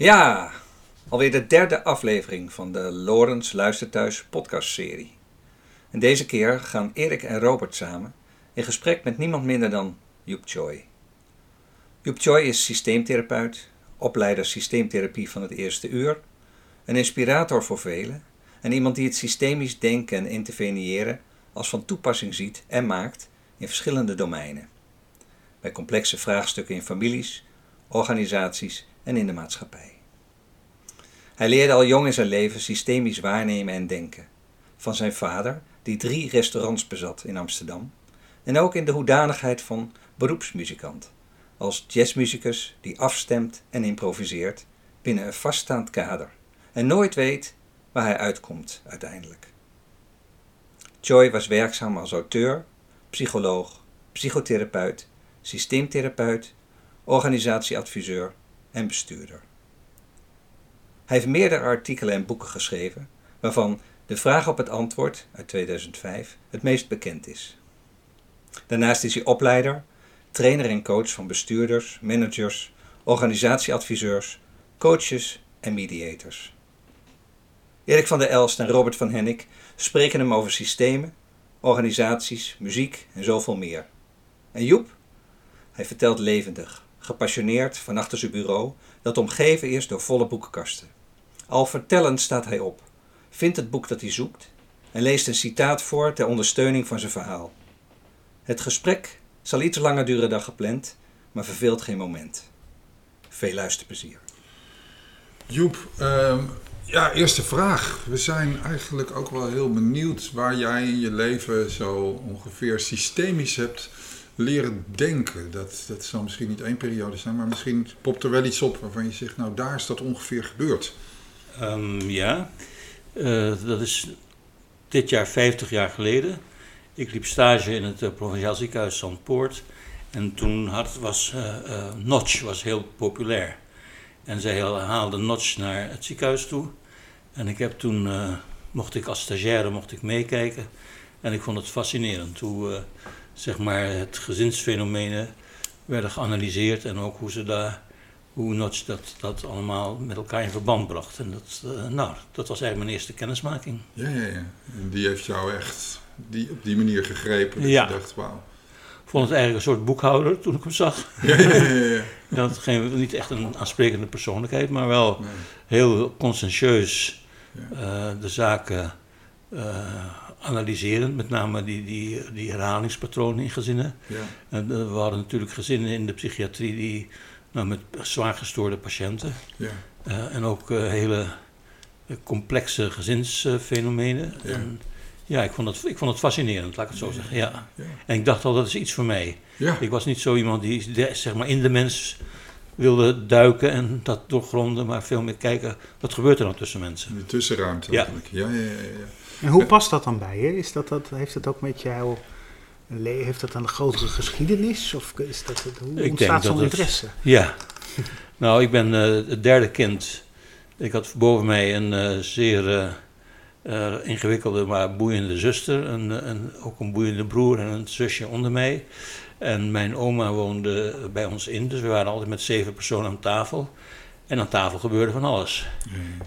Ja, alweer de derde aflevering van de Lorens Luisterthuis podcastserie. En deze keer gaan Erik en Robert samen in gesprek met niemand minder dan Joep Choi. Joep Choi is systeemtherapeut, opleider systeemtherapie van het eerste uur, een inspirator voor velen en iemand die het systemisch denken en interveneren als van toepassing ziet en maakt in verschillende domeinen. Bij complexe vraagstukken in families, organisaties en in de maatschappij. Hij leerde al jong in zijn leven systemisch waarnemen en denken. Van zijn vader, die drie restaurants bezat in Amsterdam, en ook in de hoedanigheid van beroepsmuzikant, als jazzmuzikus die afstemt en improviseert binnen een vaststaand kader en nooit weet waar hij uitkomt uiteindelijk. Choi was werkzaam als auteur, psycholoog, psychotherapeut, systeemtherapeut, organisatieadviseur en bestuurder. Hij heeft meerdere artikelen en boeken geschreven, waarvan De Vraag op het Antwoord uit 2005 het meest bekend is. Daarnaast is hij opleider, trainer en coach van bestuurders, managers, organisatieadviseurs, coaches en mediators. Erik van der Elst en Robert van Hennik spreken hem over systemen, organisaties, muziek en zoveel meer. En Joep? Hij vertelt levendig, gepassioneerd van achter zijn bureau, dat omgeven is door volle boekenkasten. Al vertellend staat hij op, vindt het boek dat hij zoekt en leest een citaat voor ter ondersteuning van zijn verhaal. Het gesprek zal iets langer duren dan gepland, maar verveelt geen moment. Veel luisterplezier. Joep, ehm, ja, eerste vraag. We zijn eigenlijk ook wel heel benieuwd waar jij in je leven zo ongeveer systemisch hebt leren denken. Dat, dat zal misschien niet één periode zijn, maar misschien popt er wel iets op waarvan je zegt, nou daar is dat ongeveer gebeurd. Ehm, ja, uh, dat is dit jaar 50 jaar geleden. Ik liep stage in het uh, Provinciaal Ziekenhuis Zandpoort. En toen was uh, Notch was heel populair. En zij haalden Notch naar het ziekenhuis toe. En ik heb toen, mocht ik als stagiaire mocht ik meekijken. En ik vond het fascinerend hoe zeg maar, het gezinsfenomenen werden geanalyseerd. En ook hoe ze daar hoe Notch dat, dat allemaal met elkaar in verband bracht. En dat, uh, nou, dat was eigenlijk mijn eerste kennismaking. Ja, ja, ja. En die heeft jou echt die, op die manier gegrepen. Dat ja. je dacht, wauw. Ik vond het eigenlijk een soort boekhouder toen ik hem zag. Ja, ja, ja. dat geen, niet echt een aansprekende persoonlijkheid, maar wel nee. heel conscientieus uh, de zaken uh, analyseren. Met name die, die, die herhalingspatronen in gezinnen. Ja. En, we hadden natuurlijk gezinnen in de psychiatrie die nou, met zwaar gestoorde patiënten. Ja. Uh, en ook uh, hele complexe gezinsfenomenen. Ja. En, ja, ik vond, het, ik vond het fascinerend, laat ik het zo zeggen. Ja. Ja. En ik dacht al, dat is iets voor mij. Ja. Ik was niet zo iemand die de, zeg maar, in de mens wilde duiken en dat doorgronden, maar veel meer kijken, wat gebeurt er dan tussen mensen. In de tussenruimte Ja. eigenlijk. Ja, ja, ja. ja. En hoe past dat dan bij je? Is dat, dat, heeft het ook met Heeft dat een grotere geschiedenis? Of is dat, hoe ontstaat zo'n het- interesse? Ja, nou, ik ben eh, het derde kind. Ik had boven mij een eh, zeer eh, ingewikkelde, maar boeiende zuster. En, en ook een boeiende broer en een zusje onder mij. En mijn oma woonde bij ons in, dus we waren altijd met zeven personen aan tafel. En aan tafel gebeurde van alles.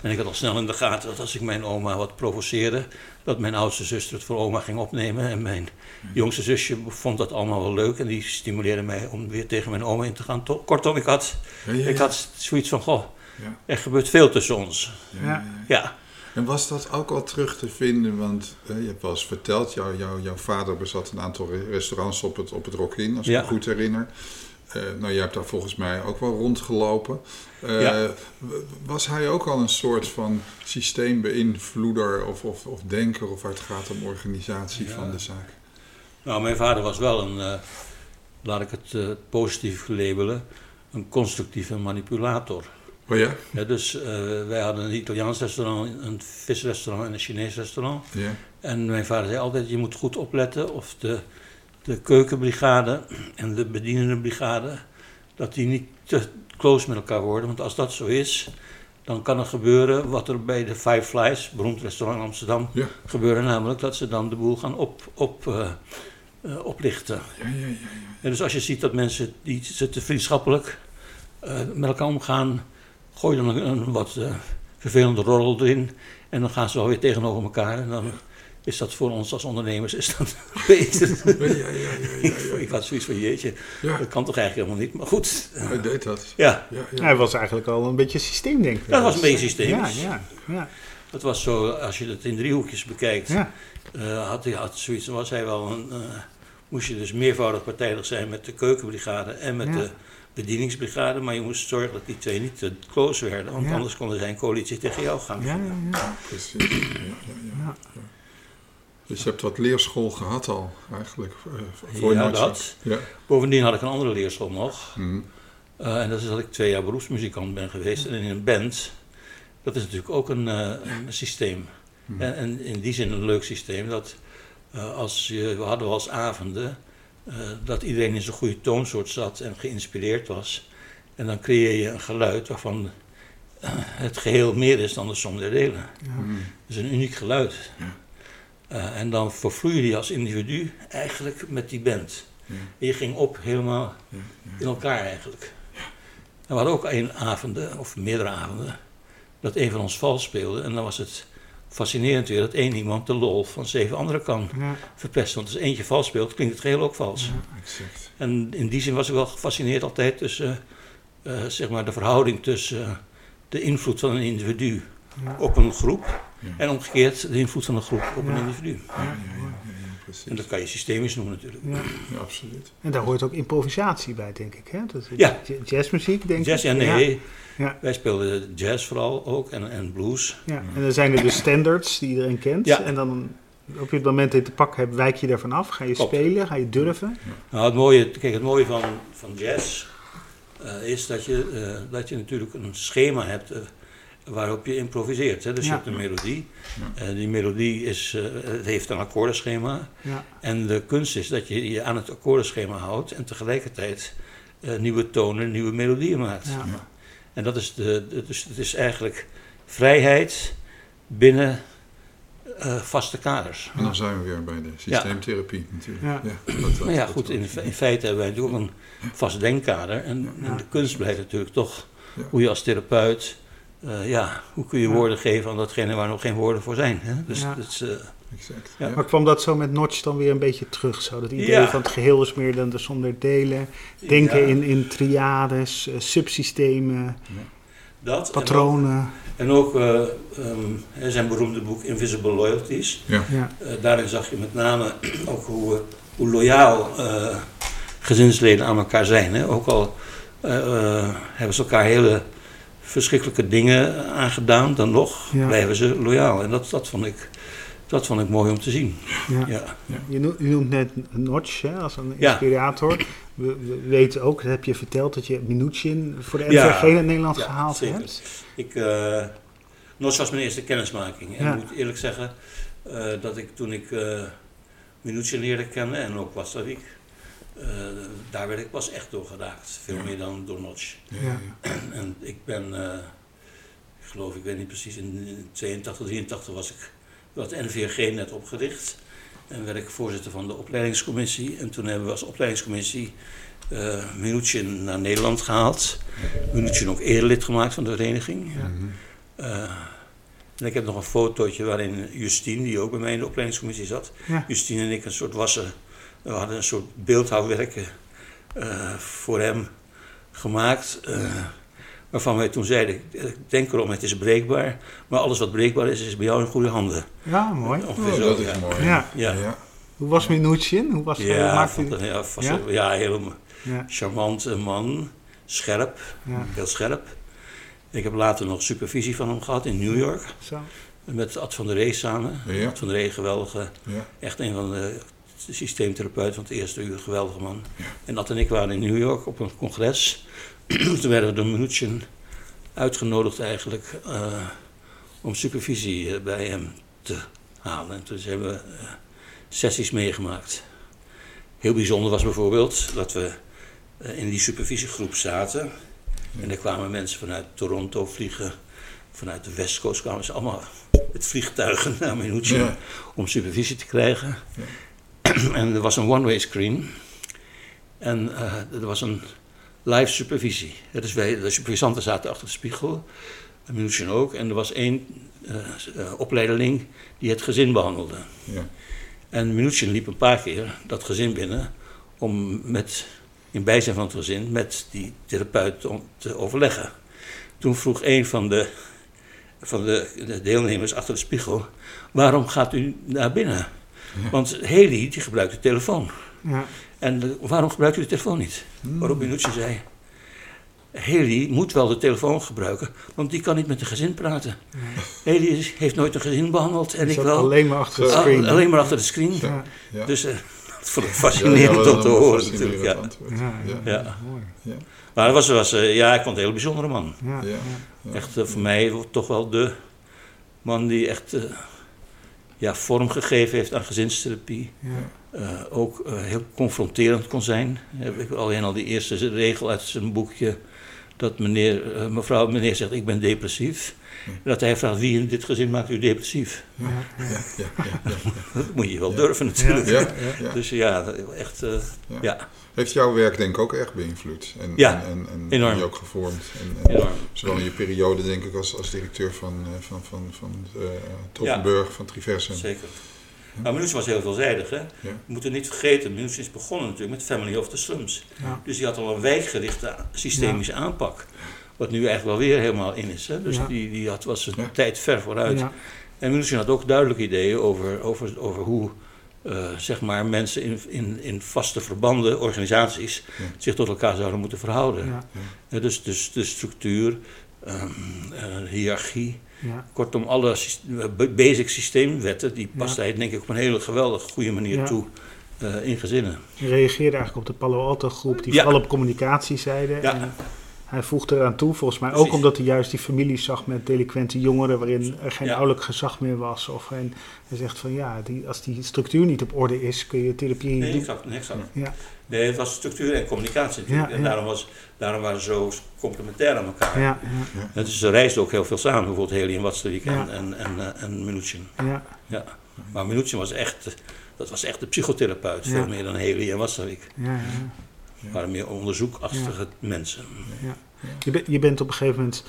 En ik had al snel in de gaten dat als ik mijn oma wat provoceerde, dat mijn oudste zuster het voor oma ging opnemen. En mijn jongste zusje vond dat allemaal wel leuk en die stimuleerde mij om weer tegen mijn oma in te gaan. To- Kortom, ik had, Ja, ja, ik had zoiets van, goh, Ja. er gebeurt veel tussen ons. Ja, ja, ja. Ja, En was dat ook al terug te vinden? Want eh, je hebt wel eens verteld, jou, jou, jouw vader bezat een aantal re- restaurants op het, op het Rock In, als ik Ja. me goed herinner. Eh, nou, jij hebt daar volgens mij ook wel rondgelopen. Eh, Ja. Was hij ook al een soort van systeembeïnvloeder of, of, of denker of waar het gaat om organisatie Ja. van de zaak? nou, mijn vader was wel een, eh, laat ik het positief labelen, een constructieve manipulator. Oh ja? Ja, dus wij hadden een Italiaans restaurant, een visrestaurant en een Chinees restaurant. Ja. En mijn vader zei altijd, je moet goed opletten of de, de keukenbrigade en de bedienendenbrigade, dat die niet te close met elkaar worden. Want als dat zo is, dan kan er gebeuren wat er bij de Five Flies, beroemd restaurant in Amsterdam, Ja. gebeurde. Namelijk dat ze dan de boel gaan op, op, eh, eh, oplichten. Ja, ja. En dus als je ziet dat mensen die zitten vriendschappelijk eh, met elkaar omgaan, gooi dan een, een wat vervelende roddel erin. En dan gaan ze alweer tegenover elkaar. En dan is dat voor ons als ondernemers is dat beter. Ja, ja, ja, ja, ja, ja. ik had zoiets van, jeetje, Ja. dat kan toch eigenlijk helemaal niet. Maar goed, Hij deed dat. ja, Ja, ja. Hij was eigenlijk al een beetje systeemdenker. dat was een beetje Ja, systemisch. ja, ja. Het was zo, als je het in driehoekjes bekijkt, ja. eh, had hij had zoiets, was hij wel een, eh, moest je dus meervoudig partijdig zijn met de keukenbrigade en met Ja. de bedieningsbrigade, maar je moest zorgen dat die twee niet te close werden, want Ja. anders konden zij een coalitie tegen jou gaan. Ja, ja, ja. Precies. Ja, ja, ja. Ja. Dus je hebt wat leerschool gehad al, eigenlijk, eh, voor Ja, Noordse. dat. Ja. Bovendien had ik een andere leerschool nog, Mhm. eh, en dat is dat ik twee jaar beroepsmuzikant ben geweest en in een band. Dat is natuurlijk ook een, eh, een systeem. Mhm. En, en in die zin een leuk systeem. Dat eh, als je, we hadden wel eens avonden dat iedereen in zijn goede toonsoort zat en geïnspireerd was. En dan creëer je een geluid waarvan het geheel meer is dan de som der delen. Mhm. Dus een uniek geluid. Eh, en dan vervloeide je als individu eigenlijk met die band. Ja. Je ging op helemaal Ja, ja. in elkaar eigenlijk. En we hadden ook één avonden, of meerdere avonden, dat een van ons vals speelde. En dan was het fascinerend weer dat één iemand de lol van zeven anderen kan verpesten. Want als eentje vals speelt, klinkt het geheel ook vals. Exact. En in die zin was ik wel gefascineerd altijd tussen, eh, zeg maar, de verhouding tussen eh, de invloed van een individu op een groep. En omgekeerd de invloed van een groep op een individu. Ja, ja, ja, ja, ja, precies. En dat kan je systemisch noemen natuurlijk. ja. Ja, absoluut. En daar hoort ook improvisatie bij, denk ik. Hè? Dat is Ja. Jazzmuziek, denk Jazz, ik. ja, nee. Ja. Wij speelden jazz vooral ook en, en blues. Ja. En dan zijn er dus standards die iedereen kent. Ja. En dan op het moment dat je te pakken hebt, wijk je daarvan af. Ga je Klopt. spelen, ga je durven. Nou, het mooie, kijk, het mooie van, van jazz eh, is dat je, eh, dat je natuurlijk een schema hebt eh, waarop je improviseert. Hè? Dus Ja. je hebt een melodie. En die melodie is, eh, het heeft een akkoordenschema. Ja. En de kunst is dat je je aan het akkoordenschema houdt en tegelijkertijd eh, nieuwe tonen, nieuwe melodieën maakt. Ja. Ja. En dat is, de, de- dus het is eigenlijk vrijheid binnen eh, vaste kaders. En dan zijn we weer bij de systeemtherapie natuurlijk. Ja. dat- dat- Maar ja, goed, in, in feite hebben wij natuurlijk ook een vast denkkader. En, Ja. en de kunst blijft natuurlijk toch Ja. hoe je als therapeut, eh, ja, hoe kun je Ja. woorden geven aan datgene waar nog geen woorden voor zijn. Hè? Dus Ja. dat is, eh, Exact. Ja. Maar kwam dat zo met Notch dan weer een beetje terug? Zo? Dat idee Ja. van het geheel is meer dan de zonder delen. Denken ja, in, in triades, eh, subsystemen, dat, en ook- patronen. En ook, eh, ehm, zijn beroemde boek Invisible Loyalties. Ja. Ja. Eh, daarin zag je met name ook hoe, hoe loyaal eh, gezinsleden aan elkaar zijn. Hè? Ook al eh, eh, hebben ze elkaar hele verschrikkelijke dingen aangedaan, dan nog Ja. blijven ze loyaal. En dat, dat, vond ik, dat vond ik mooi om te zien. Ja. Ja. Je noemt, je noemt net Notch hè, als een Ja. inspirator. We, we weten ook, dat heb je verteld, dat je Minuchin voor de Ja. NVG in Nederland Ja, gehaald zeker. hebt. Ik, eh Nos was mijn eerste kennismaking. En ik moet eerlijk zeggen eh, dat ik toen ik eh Minuutje leerde kennen en ook Wastavik, eh daar werd ik pas echt door geraakt. Veel Ja. meer dan door Notch. Ja. En ik ben, eh, ik geloof, ik weet niet precies, in 82, 83 was ik, de NVG net opgericht. En werd ik voorzitter van de opleidingscommissie. En toen hebben we als opleidingscommissie eh Minuutjen naar Nederland gehaald. Minuutjen ook erelid gemaakt van de vereniging. Ja. Mhm. Eh, en ik heb nog een fotootje waarin Justine, die ook bij mij in de opleidingscommissie zat, Ja. Justine en ik een soort wassen, we hadden een soort beeldhouwwerken eh, voor hem gemaakt. eh, waarvan wij toen zeiden, ik denk erom, het is breekbaar, maar alles wat breekbaar is, is bij jou in goede handen. ja, mooi. Ongeveer Oh, zo, dat is ja. mooi. Ja. Ja. Ja. Hoe was Minuchin? Hoe was Ja, maakte vond ja, vast- Ja? ja, heel ja, charmante man, scherp, ja, heel scherp. Ik heb later nog supervisie van hem gehad in New York, zo. met Ad van der Ree samen. Ja. Ad van der Ree, geweldige Ja. Echt een van de systeemtherapeuten van het eerste uur, geweldige man. En Ad en ik waren in New York op een congres. Toen werden we door Mnuchin uitgenodigd eigenlijk eh, om supervisie eh, bij hem te halen. En toen hebben we eh, sessies meegemaakt. Heel bijzonder was bijvoorbeeld dat we in die supervisiegroep zaten. En er kwamen mensen vanuit Toronto vliegen. Vanuit de West Coast kwamen ze allemaal met vliegtuigen naar Ja. om supervisie te krijgen. en er was een one-way screen. En eh, er was een live supervisie. Dus wij, de supervisanten zaten achter de spiegel, Minuchin ook. En er was één opleiderling die het gezin behandelde. Ja. En Minuchin liep een paar keer dat gezin binnen om met, in bijzijn van het gezin met die therapeut om te overleggen. Toen vroeg een van de, van de, de deelnemers achter de spiegel: waarom gaat u naar binnen? Want Haley die gebruikt de telefoon. Ja. En waarom gebruikt u de telefoon niet? Waarop Minucci zei: Haley moet wel de telefoon gebruiken, want die kan niet met een gezin praten. Haley is- heeft nooit een gezin behandeld en ik wel. alleen maar achter het Al- screen. alleen maar achter de screen. Ja. Ja. Dus dat vond ik fascinerend ja, om te horen natuurlijk. Ja. Ja, Ja. ja. Ja. Mooi. Ja. Maar was, was, eh, ja, ik vond het een heel bijzondere man. Ja. Ja. Ja. Echt eh, voor mij toch wel de man die echt ja, vorm gegeven heeft aan gezinstherapie. Ja. Eh, ook eh, heel confronterend kon zijn. Heb ik alleen al die eerste regel uit zijn boekje. Dat meneer, eh, mevrouw, meneer zegt: Ik ben depressief. En dat hij vraagt: Wie in dit gezin maakt u depressief? Ja. Ja. Ja, ja, ja, ja. Dat moet je wel durven, natuurlijk. Ja, ja. Dus ja, echt. eh, Ja. ja. Heeft jouw werk denk ik ook echt beïnvloed? En, Ja, en, en, en enorm. je ook gevormd? En, en enorm. Zowel in je periode denk ik als, als directeur van, eh, van, van, van eh Toppenburg, van Triversum. Zeker. Maar was heel veelzijdig. Hè? We moeten niet vergeten, Minucci is begonnen natuurlijk met Family of the Slums. Ja. Dus die had al een wijkgerichte systemische aanpak. Wat nu eigenlijk wel weer helemaal in is. Hè? Dus Ja. die, die had, was een Ja. tijd ver vooruit. Ja. En Minucci had ook duidelijke ideeën over, over, over hoe eh, zeg maar mensen in, in, in vaste verbanden, organisaties, Ja. zich tot elkaar zouden moeten verhouden. Ja. Dus, dus de structuur, ehm, eh, hiërarchie, Ja. kortom alle basic systeemwetten, die past Ja. hij denk ik op een hele geweldige goede manier Ja. toe eh, in gezinnen. Je reageerde eigenlijk op de Palo Alto groep die Ja. vooral op communicatie zeiden. Ja. En hij voegde eraan toe, volgens mij ook omdat hij juist die families zag met delinquente jongeren waarin er geen Ja. ouderlijk gezag meer was. Of geen, hij zegt van ja, die, als die structuur niet op orde is, kun je therapie niet Nee, exact. Nee, exact. Ja. nee, het was structuur en communicatie natuurlijk. Ja, en ja. daarom, was, daarom waren ze zo complementair aan elkaar. Ja, En dus ze reisden ook heel veel samen, bijvoorbeeld Heli en Watsterwijk Ja. en, en, en, eh, en Minuchin. ja, ja, Ja. Maar Minuchin was echt, dat was echt de psychotherapeut, Ja. veel meer dan Heli en Watsterwijk. ja, ja. waren meer onderzoekachtige mensen. Je, bent je bent op een gegeven moment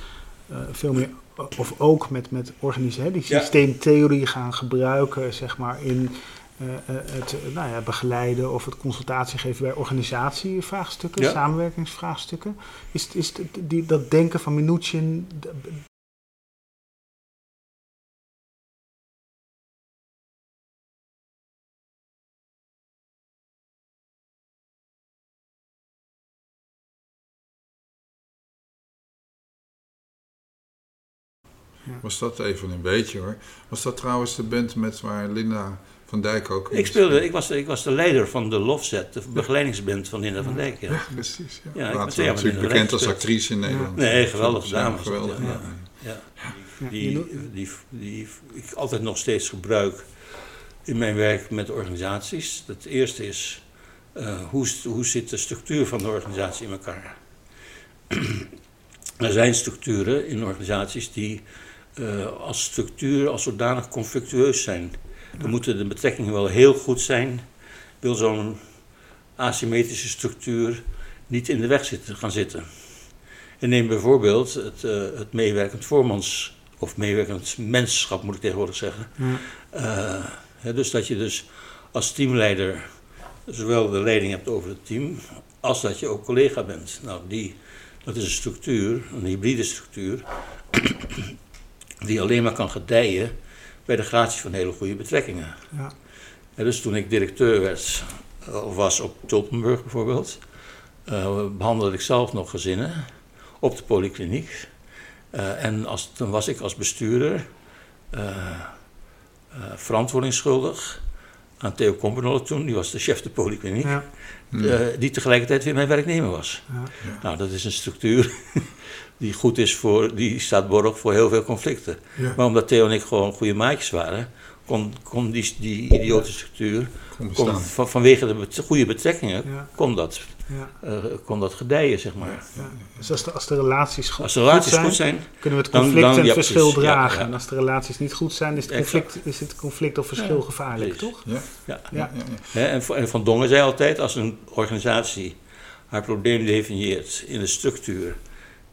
eh, veel meer, of ook met, met organisatie, die Ja. systeemtheorie gaan gebruiken, zeg maar, in eh, eh, het nou ja, begeleiden of het consultatie geven bij organisatievraagstukken, Ja. samenwerkingsvraagstukken. Is, is die, dat denken van Minuchin, Was dat even een beetje hoor. Was dat trouwens de band met waar Linda van Dijk ook in Ik, speelde, ik, was, de- ik was de leider van de Lofzet, de begeleidingsband van Linda van Dijk. Ja. Ja, precies. Ja. Ja, Later natuurlijk bekend als actrice in Nederland. Nee, geweldige Ja, dame. Geweldig. Ja. ja. Ja. ja, Die, die, die ik altijd nog steeds gebruik in mijn werk met organisaties. Het eerste is, eh, hoe, hoe zit de structuur van de organisatie in elkaar? er zijn structuren in organisaties die eh, als structuur als zodanig conflictueus zijn. Dan moeten de betrekkingen wel heel goed zijn. Wil zo'n asymmetrische structuur niet in de weg zitten, gaan zitten. En neem bijvoorbeeld het, eh, het meewerkend voormans, of meewerkend menschap moet ik tegenwoordig zeggen. ja, Eh, hè, dus dat je dus als teamleider zowel de leiding hebt over het team, als dat je ook collega bent. Nou, die, dat is een structuur, een hybride structuur, die alleen maar kan gedijen bij de gratie van hele goede betrekkingen. ja, En dus toen ik directeur werd, eh, of was op Tulpenburg bijvoorbeeld, eh, behandelde ik zelf nog gezinnen op de polykliniek. Eh, en als, dan was ik als bestuurder eh, eh, verantwoordingsschuldig aan Theo Kompernolle toen, die was de chef de polykliniek, ja, eh, die tegelijkertijd weer mijn werknemer was. ja. Nou, dat is een structuur die goed is voor, die staat borg voor heel veel conflicten. Ja, Maar omdat Theo en ik gewoon goede maatjes waren, kon, kon die, die idiote structuur, kon kon, bestaan. van, vanwege de bet- goede betrekkingen, Ja. kon dat, ja, eh, kon dat gedijen, zeg maar. Dus als de, als de relaties goed, Als de relaties goed zijn, goed zijn, kunnen we het conflict dan- en verschil dragen. En als de relaties niet goed zijn, is het conflict, is het conflict of verschil gevaarlijk, toch? Ja, ja. En, Van- en Van Dongen zei altijd, als een organisatie haar probleem definieert in de structuur,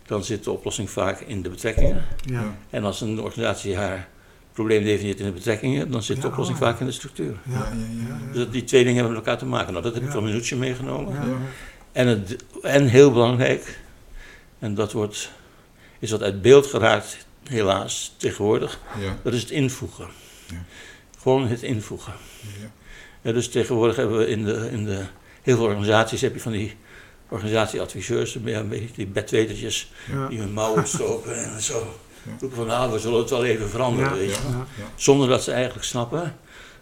dan zit de oplossing vaak in de betrekkingen. Ja. En als een organisatie haar probleem definieert in de betrekkingen, dan zit de Ja, oplossing oh, ja. vaak in de structuur. Ja, ja, ja. Dus dat- die twee dingen hebben met elkaar te maken. Nou, dat heb ik van Minuutje meegenomen. Ja. Ja. En, het, en heel belangrijk, en dat wordt, is wat uit beeld geraakt, helaas, tegenwoordig, ja. dat is het invoegen. Ja. Gewoon het invoegen. ja. Ja, dus tegenwoordig hebben we in de, in de heel veel organisaties heb je van die organisatieadviseurs, ja, een beetje die bedwetertjes, Ja. die hun mouw opstoken en zo Ja. roepen van nou, we zullen het wel even veranderen, Ja. weet je. Ja. Ja. Ja. Zonder dat ze eigenlijk snappen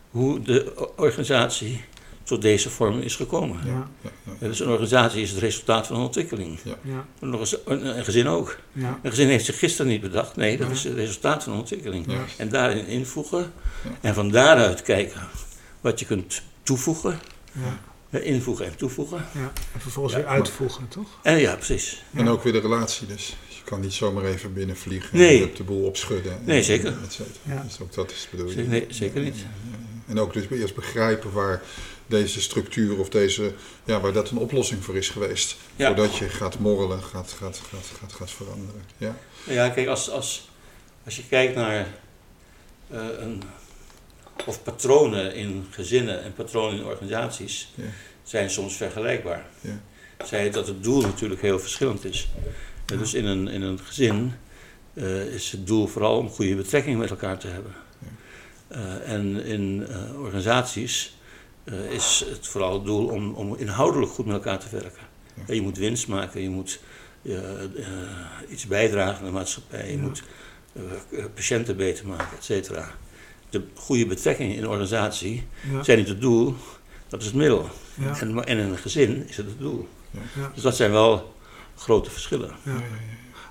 hoe de organisatie tot deze vorm is gekomen. Ja. Ja, ja. Ja, dus een organisatie is het resultaat van een ontwikkeling. Ja. Nog eens, een, een gezin ook. Ja. Een gezin heeft zich gisteren niet bedacht. Nee, dat Ja. is het resultaat van een ontwikkeling. Ja. En daarin invoegen. Ja. En van daaruit kijken wat je kunt toevoegen. Ja, Invoegen en toevoegen. Ja. En vervolgens Ja. weer uitvoegen, toch? En ja, precies. En ook weer de relatie dus. Je kan niet zomaar even binnenvliegen Nee. en de boel opschudden. en- Nee, zeker. et cetera. Ja. Dus ook dat is de bedoeling. Nee, zeker niet. En ook dus eerst begrijpen waar deze structuur of deze, ja, waar dat een oplossing voor is geweest. Ja. Voordat je gaat morrelen, gaat, gaat, gaat, gaat, gaat veranderen. Ja. Ja, kijk, als, als, als je kijkt naar eh, een, of patronen in gezinnen en patronen in organisaties, Ja. zijn soms vergelijkbaar. Ja. Zij dat het doel natuurlijk heel verschillend is. Dus in een, in een gezin eh, is het doel vooral om goede betrekkingen met elkaar te hebben. Eh, en in eh, organisaties is het vooral het doel om, om inhoudelijk goed met elkaar te werken. Je moet winst maken, je moet iets bijdragen aan de maatschappij, je moet patiënten beter maken, et cetera. De goede betrekkingen in een organisatie Ja. zijn niet het doel, dat is het middel. Ja. En, en in een gezin is het het doel. Ja. Dus dat zijn wel grote verschillen.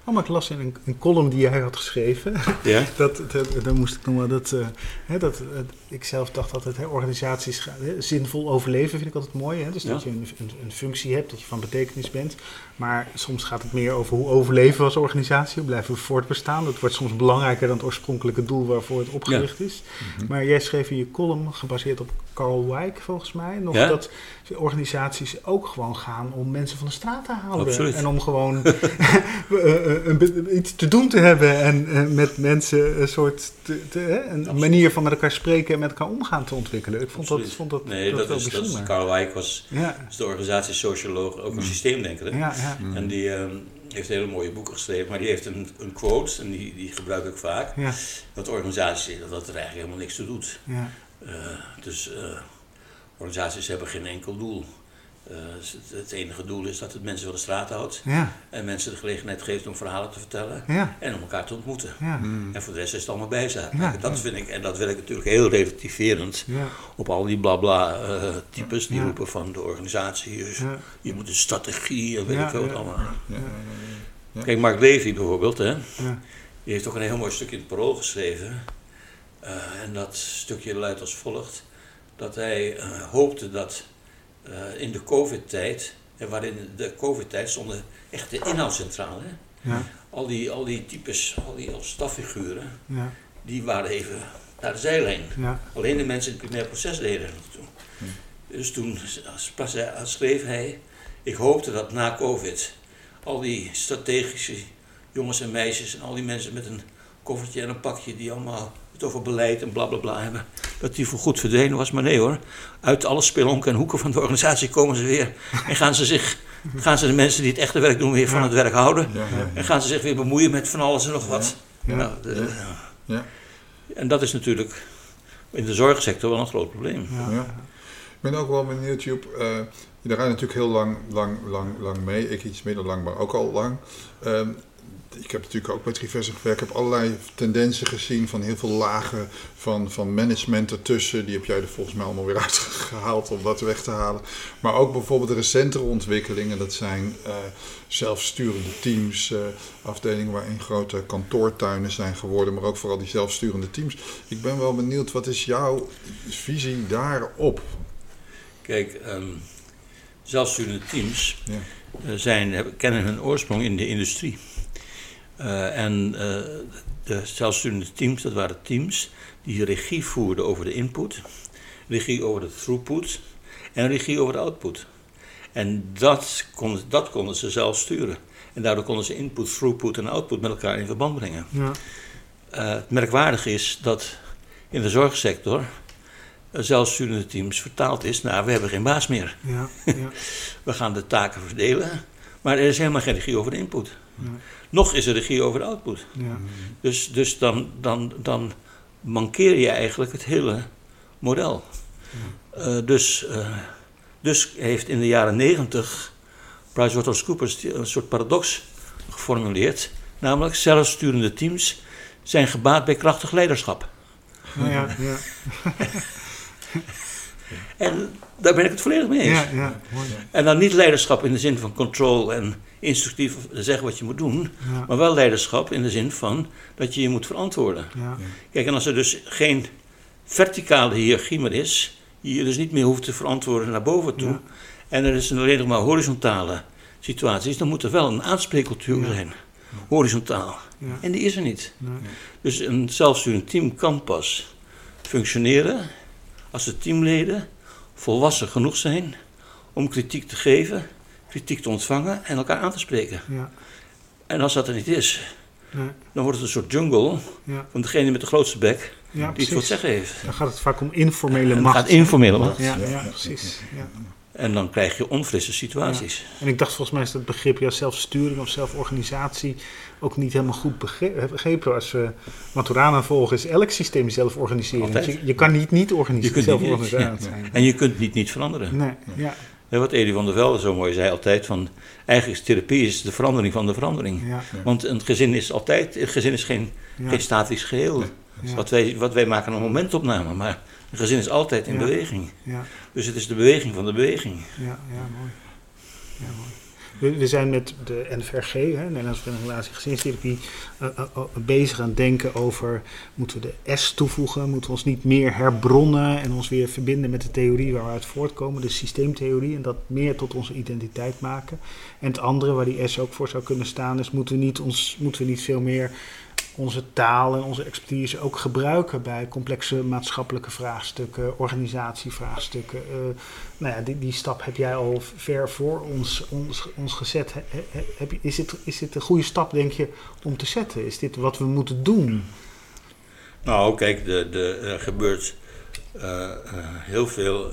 Oh, maar ik las in een, een column die jij had geschreven. Ja? Dat, dat, moest ik noemen dat, eh, hè, dat eh, ik zelf dacht dat het organisaties hè, zinvol overleven vind ik altijd mooi. Hè? Dus dat je een, een, een functie hebt, dat je van betekenis bent. Maar soms gaat het meer over hoe overleven we als organisatie, hoe blijven we voortbestaan. Dat wordt soms belangrijker dan het oorspronkelijke doel waarvoor het opgericht is. Mhm. Maar jij schreef in je column, gebaseerd op Carl Wijk volgens mij, nog Ja. dat organisaties ook gewoon gaan om mensen van de straat te. Absoluut. En om gewoon eh, eh, iets te doen te hebben en eh, met mensen een soort te, te- hè, een manier van met elkaar spreken en met elkaar omgaan te ontwikkelen. Ik vond dat, vond dat, Nee, dat dat, is, dat is. Karl Wijk was ja, is de organisatiesocioloog, ook een systeemdenker. hè? ja, ja, Mhm. En die ehm, heeft hele mooie boeken geschreven, maar die heeft een, een quote, en die, die gebruik ik vaak, ja, dat organisaties dat het er eigenlijk helemaal niks toe doet. ja, dus eh, organisaties hebben geen enkel doel. Eh, het, enige doel is dat het mensen van de straat houdt ja, en mensen de gelegenheid geeft om verhalen te vertellen ja, en om elkaar te ontmoeten. ja, Mhm. En voor de rest is het allemaal bijzaak. Ja. Dat vind ik, en dat wil ik natuurlijk heel relativerend ja, op al die blabla eh, types die Ja. roepen van de organisatie. Je, ja, je moet een strategie en weet Ja, ik veel wat allemaal. Kijk, Mark Levy bijvoorbeeld, hè, ja, die heeft ook een heel mooi stukje in het parool geschreven. Eh, en dat stukje luidt als volgt. Dat hij eh, hoopte dat eh, in de covid-tijd, en waarin de covid-tijd stonden echt de inhoud centraal. Hè? ja, Al, die, al die types, al die staffiguren, ja, die waren even naar de zijlijn. ja, Alleen de mensen in het primair proces deden er toe. Dus toen pas hij- schreef hij, ik hoopte dat na covid al die strategische jongens en meisjes en al die mensen met een koffertje en een pakje die allemaal het over beleid en blablabla bla bla hebben, dat die voor goed verdwenen was. Maar nee hoor, uit alle spelonken en hoeken van de organisatie komen ze weer en gaan ze, zich, gaan ze de mensen die het echte werk doen weer van het werk houden. En gaan ze zich weer bemoeien met van alles en nog wat. Ja. Nou, de- Ja. En dat is natuurlijk in de zorgsector wel een groot probleem. ja, Ja. Ik ben ook wel benieuwd, Joep. eh je draait natuurlijk heel lang, lang, lang, lang mee. Ik iets minder lang, maar ook al lang. Ehm, ik heb natuurlijk ook met Reverse gewerkt. Ik heb allerlei tendensen gezien van heel veel lagen van, van management ertussen. Die heb jij er volgens mij allemaal weer uitgehaald om dat weg te halen. Maar ook bijvoorbeeld de recentere ontwikkelingen. Dat zijn eh, zelfsturende teams, eh, afdelingen waarin grote kantoortuinen zijn geworden. Maar ook vooral die zelfsturende teams. Ik ben wel benieuwd, wat is jouw visie daarop? Kijk, ehm zelfsturende teams Ja. eh, zijn, kennen hun oorsprong in de industrie. Eh, en eh, de zelfsturende teams, dat waren teams die regie voerden over de input, regie over de throughput en regie over de output. En dat, kon, dat konden ze zelf sturen. En daardoor konden ze input, throughput en output met elkaar in verband brengen. Ja. Uh, het merkwaardige is dat in de zorgsector zelfsturende teams vertaald is naar we hebben geen baas meer. Ja, ja. we gaan de taken verdelen, maar er is helemaal geen regie over de input. Ja. Nog is er regie over de output. Ja. Dus, dus dan, dan, dan mankeer je eigenlijk het hele model. Uh, dus, uh, dus heeft in de jaren negentig PricewaterhouseCoopers een soort paradox geformuleerd. Namelijk, zelfsturende teams zijn gebaat bij krachtig leiderschap. Ja, ja, ja. en daar ben ik het volledig mee eens. Ja, ja, mooi. En dan niet leiderschap in de zin van control en instructief zeggen wat je moet doen, Ja. maar wel leiderschap in de zin van dat je je moet verantwoorden. Ja. Kijk, en als er dus geen verticale hiërarchie meer is, je je dus niet meer hoeft te verantwoorden naar boven toe, Ja. en er is alleen nog maar horizontale situaties, dan moet er wel een aanspreekcultuur Ja. zijn. Horizontaal. Ja. En die is er niet. Nee. Dus een zelfsturend team kan pas functioneren als de teamleden volwassen genoeg zijn om kritiek te geven, kritiek te ontvangen en elkaar aan te spreken. Ja. En als dat er niet is, Nee. dan wordt het een soort jungle Ja. van degene met de grootste bek Ja, die het wat precies. zeggen heeft. Dan gaat het vaak om informele En het macht. gaat informele macht. Ja, Ja, ja, ja, precies. En dan krijg je onfrisse situaties. En ik dacht volgens mij is dat begrip ja, zelfsturing of zelforganisatie ook niet helemaal goed begre- begrepen. Als we Maturana volgen is elk systeem zelforganisering. Altijd. Dus je, je kan niet niet Je organiseren, kunt niet, zelforganisatie ja. zijn. En je kunt niet niet veranderen. Nee, ja, En wat Eddie van der Velde zo mooi zei altijd, van eigenlijk is therapie is de verandering van de verandering. ja, Want een gezin is altijd, een gezin is geen, ja. geen statisch geheel. Ja. Wat, wij, wat wij maken een momentopname, maar een gezin is altijd in Ja. beweging. ja. Dus het is de beweging van de beweging. Ja, ja, mooi. Ja, mooi. We, we zijn met de NVRG, hè, Nederlandse Vereniging Relatie Gezinstherapie, eh, bezig aan het denken over, moeten we de S toevoegen, moeten we ons niet meer herbronnen en ons weer verbinden met de theorie waar we uit voortkomen, de systeemtheorie, en dat meer tot onze identiteit maken. En het andere, waar die S ook voor zou kunnen staan, is moeten we niet, ons, moeten we niet veel meer onze taal en onze expertise ook gebruiken bij complexe maatschappelijke vraagstukken, organisatievraagstukken. Eh, nou ja, die, die stap heb jij al ver voor ons, ons, ons gezet. He- he- heb je, is, dit, is dit een goede stap, denk je, om te zetten? Is dit wat we moeten doen? Nou, kijk, de, de, er gebeurt eh, eh, heel veel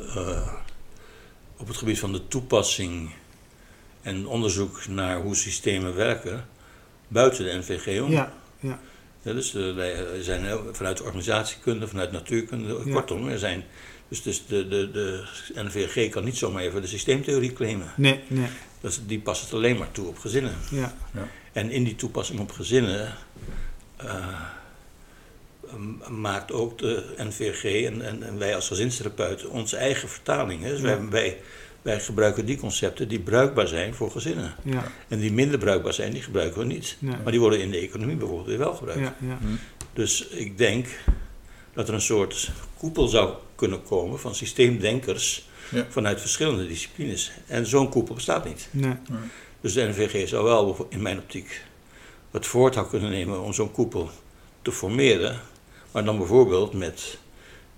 op het gebied van de toepassing en onderzoek naar hoe systemen werken buiten de NVG om. Ja, ja, Ja, dus eh, wij zijn heel- vanuit organisatiekunde, vanuit natuurkunde, Ja. kortom, er zijn. Dus, dus de, de, de NVG kan niet zomaar even de systeemtheorie claimen. nee, nee, Dat is- die past het alleen maar toe op gezinnen. ja, En in die toepassing op gezinnen eh, maakt ook de NVG en, en, en wij als gezinstherapeuten onze eigen vertaling. Hè. Dus Ja. wij, wij, wij gebruiken die concepten die bruikbaar zijn voor gezinnen. ja, En die minder bruikbaar zijn, die gebruiken we niet. nee, Maar die worden in de economie bijvoorbeeld weer wel gebruikt. ja, ja, Dus ik denk dat er een soort koepel zou kunnen komen van systeemdenkers Ja. vanuit verschillende disciplines. En zo'n koepel bestaat niet. nee, Dus de NVG zou wel in mijn optiek het voortouw kunnen nemen om zo'n koepel te formeren. Maar dan bijvoorbeeld met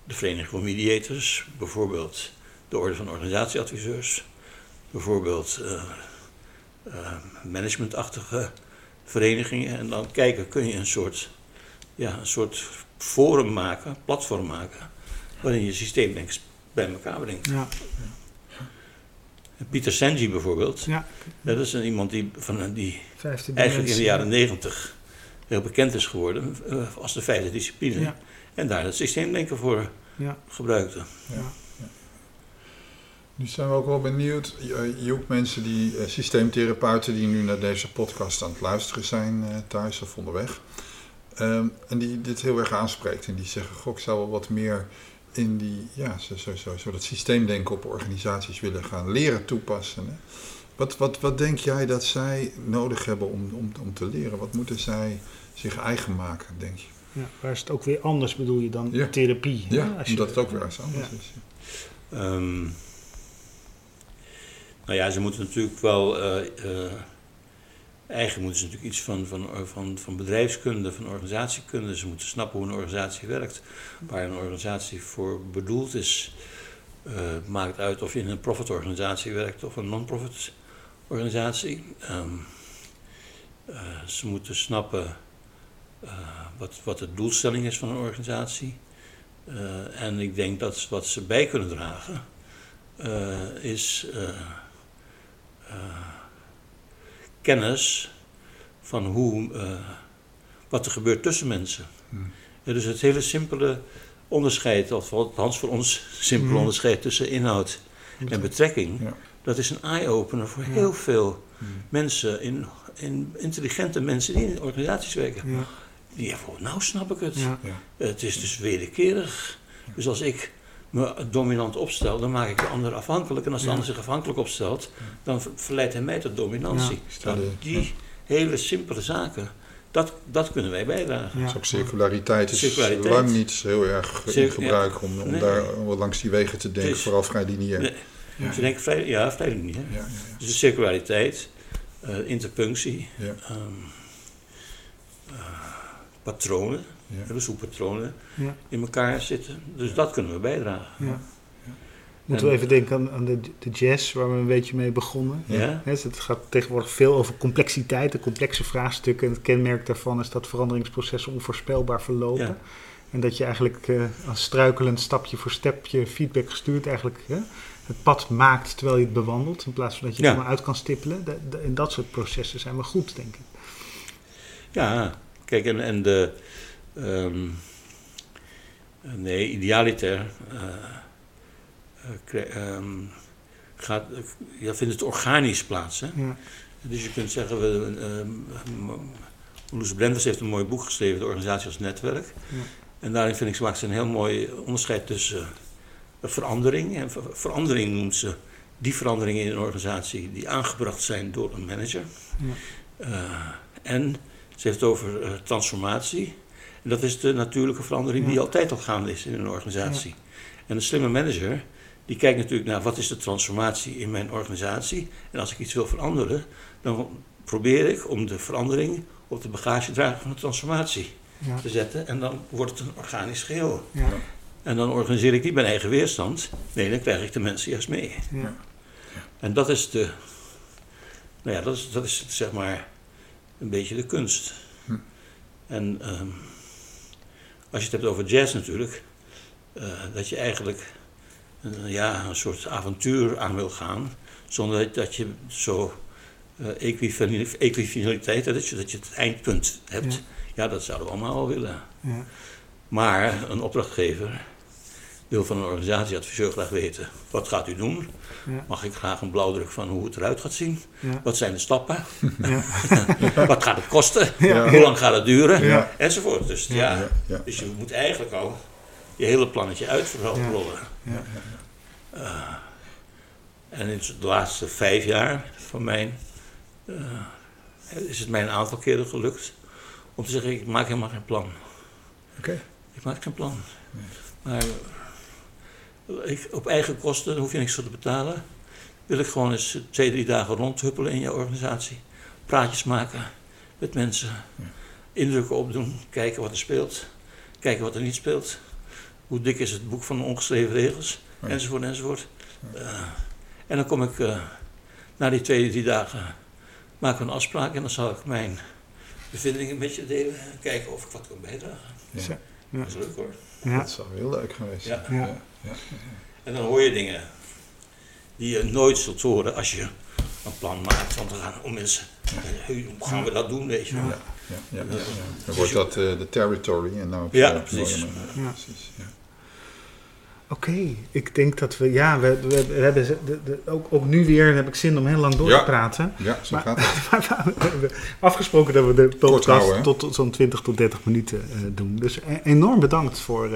de Vereniging van Mediators, bijvoorbeeld de Orde van Organisatieadviseurs, bijvoorbeeld eh, eh, managementachtige verenigingen. En dan kijken, kun je een soort, ja, een soort forum maken, platform maken, waarin je systeemdenkers bij elkaar brengt. ja, Pieter Senji bijvoorbeeld, ja. dat is een, iemand die, van, die Vijfde eigenlijk in de jaren negentig heel bekend is geworden eh, als de vijfde discipline. Ja. En daar het systeemdenken voor Ja, gebruikte. Nu zijn we ook wel benieuwd, Joep, mensen die, eh, systeemtherapeuten die nu naar deze podcast aan het luisteren zijn eh, thuis of onderweg. Ehm, en die dit heel erg aanspreekt en die zeggen, goh, ik zou wel wat meer in die, ja, zo, zo, zo, zo dat systeemdenken op organisaties willen gaan leren toepassen. Hè? Wat, wat, wat denk jij dat zij nodig hebben om, om, om te leren? Wat moeten zij zich eigen maken, denk je? ja, waar is het ook weer anders, bedoel je, dan Ja. therapie? hè? Ja, Als je- omdat het ook weer eens anders Ja. is. Ehm, nou ja, ze moeten natuurlijk wel. eh, eh, eigenlijk moeten ze natuurlijk iets van, van, van, van bedrijfskunde, van organisatiekunde. Ze moeten snappen hoe een organisatie werkt, waar een organisatie voor bedoeld is. Uh, maakt uit of je in een profitorganisatie werkt of een non-profit organisatie. Um, uh, ze moeten snappen uh, wat, wat de doelstelling is van een organisatie. en ik denk dat wat ze bij kunnen dragen is kennis van hoe, wat er gebeurt tussen mensen. Hmm. Ja, dus het hele simpele onderscheid, of althans voor ons simpel mhm. onderscheid tussen inhoud en betrekking, ja. dat is een eye-opener voor heel veel mhm. mensen, in, in, intelligente mensen die in organisaties werken. Ja. Die hebben, nou snap ik het. Het is dus wederkerig. Dus als ik me dominant opstel, dan maak ik de ander afhankelijk. En als de ander zich afhankelijk opstelt, dan verleidt hij mij tot dominantie. Nou, die hele simpele zaken, dat, dat kunnen wij bijdragen. Ja. circulariteit is lang niet heel erg in gebruik om, om daar langs die wegen te denken, vooral vrij lineair. Nee. Ja. Vrij, ja, vrij lineair. Ja, dus de circulariteit, uh, interpunctie, um, uh, patronen, dus hoe patronen in elkaar zitten. Dus dat kunnen we bijdragen. Moeten we even denken aan, aan de, de, jazz, waar we een beetje mee begonnen. Ja. dus het gaat tegenwoordig veel over complexiteit, de complexe vraagstukken. En het kenmerk daarvan is dat veranderingsprocessen onvoorspelbaar verlopen. En dat je eigenlijk uh, als struikelend stapje voor stapje feedback gestuurd eigenlijk het pad maakt terwijl je het bewandelt. In plaats van dat je ja. er maar uit kan stippelen. De, in dat soort processen zijn we goed, denk ik. Ja, kijk, en, en de. Um, nee, idealiter. Uh, um, gaat, ja, vindt het organisch plaats. Hè? Ja. Dus je kunt zeggen, we, um, Loes Blenders heeft een mooi boek geschreven, De Organisatie als Netwerk. Ja. En daarin vind ik, ze maakt ze een heel mooi onderscheid tussen uh, verandering. En verandering noemt ze die veranderingen in een organisatie die aangebracht zijn door een manager. Ja. Uh, en ze heeft het over transformatie. En dat is de natuurlijke verandering die altijd al gaande is in een organisatie. En een slimme manager die kijkt natuurlijk naar wat is de transformatie in mijn organisatie. En als ik iets wil veranderen, dan probeer ik om de verandering op de bagagedrager van de transformatie te zetten. En dan wordt het een organisch geheel. Ja. En dan organiseer ik niet mijn eigen weerstand. Nee, dan krijg ik de mensen juist mee. Ja. En dat is de. Nou ja, dat is, dat is zeg maar een beetje de kunst. Hm. En um, als je het hebt over jazz natuurlijk, uh, dat je eigenlijk een, ja, een soort avontuur aan wil gaan. Zonder dat je zo uh, equifinaliteit, dat je, dat je het eindpunt hebt. Ja. dat zouden we allemaal wel willen. Ja. Maar een opdrachtgever wil van een organisatieadviseur graag weten: wat gaat u doen? Ja. Mag ik graag een blauwdruk van hoe het eruit gaat zien? Ja. Wat zijn de stappen? Ja. wat gaat het kosten? Hoe lang gaat het duren? Enzovoort. Dus, ja. dus je moet eigenlijk al je hele plannetje uitrollen. Ja. Uh, en in de laatste vijf jaar van mijn, uh, is het mij een aantal keren gelukt om te zeggen, ik maak helemaal geen plan. Oké. Ik maak geen plan. Nee. Maar ik, op eigen kosten, hoef je niks voor te betalen, wil ik gewoon eens twee, drie dagen rondhuppelen in je organisatie. Praatjes maken met mensen, indrukken opdoen, kijken wat er speelt, kijken wat er niet speelt. Hoe dik is het boek van de ongeschreven regels? enzovoort, enzovoort. Uh, en dan kom ik uh, na die twee, drie dagen, maken we een afspraak en dan zal ik mijn bevindingen met je delen en kijken of ik wat kan bijdragen. Ja. ja. Dat is leuk hoor. Ja. Dat zou heel leuk geweest zijn. Ja. Ja. En dan hoor je dingen die je nooit zult horen als je een plan maakt van te gaan om mensen. Hoe gaan we dat doen, weet je wel. Ja, ja, ja, ja, Dan wordt dat uh, de territory en nou ja, precies. Ja. precies Oké, ik denk dat we, ja, we, we, we hebben de, de, ook, ook nu weer heb ik zin om heel lang door te praten. Ja, zo gaat het. we hebben afgesproken dat we de podcast tot, tot zo'n 20 tot 30 minuten uh, doen. Dus e enorm bedankt voor,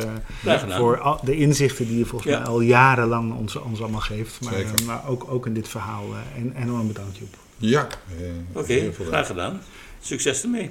uh, voor al, de inzichten die je volgens mij al jarenlang ons, ons allemaal geeft. Maar, uh, maar ook, ook in dit verhaal. en, enorm bedankt, Joep. Ja, oké, okay, graag gedaan. Succes ermee.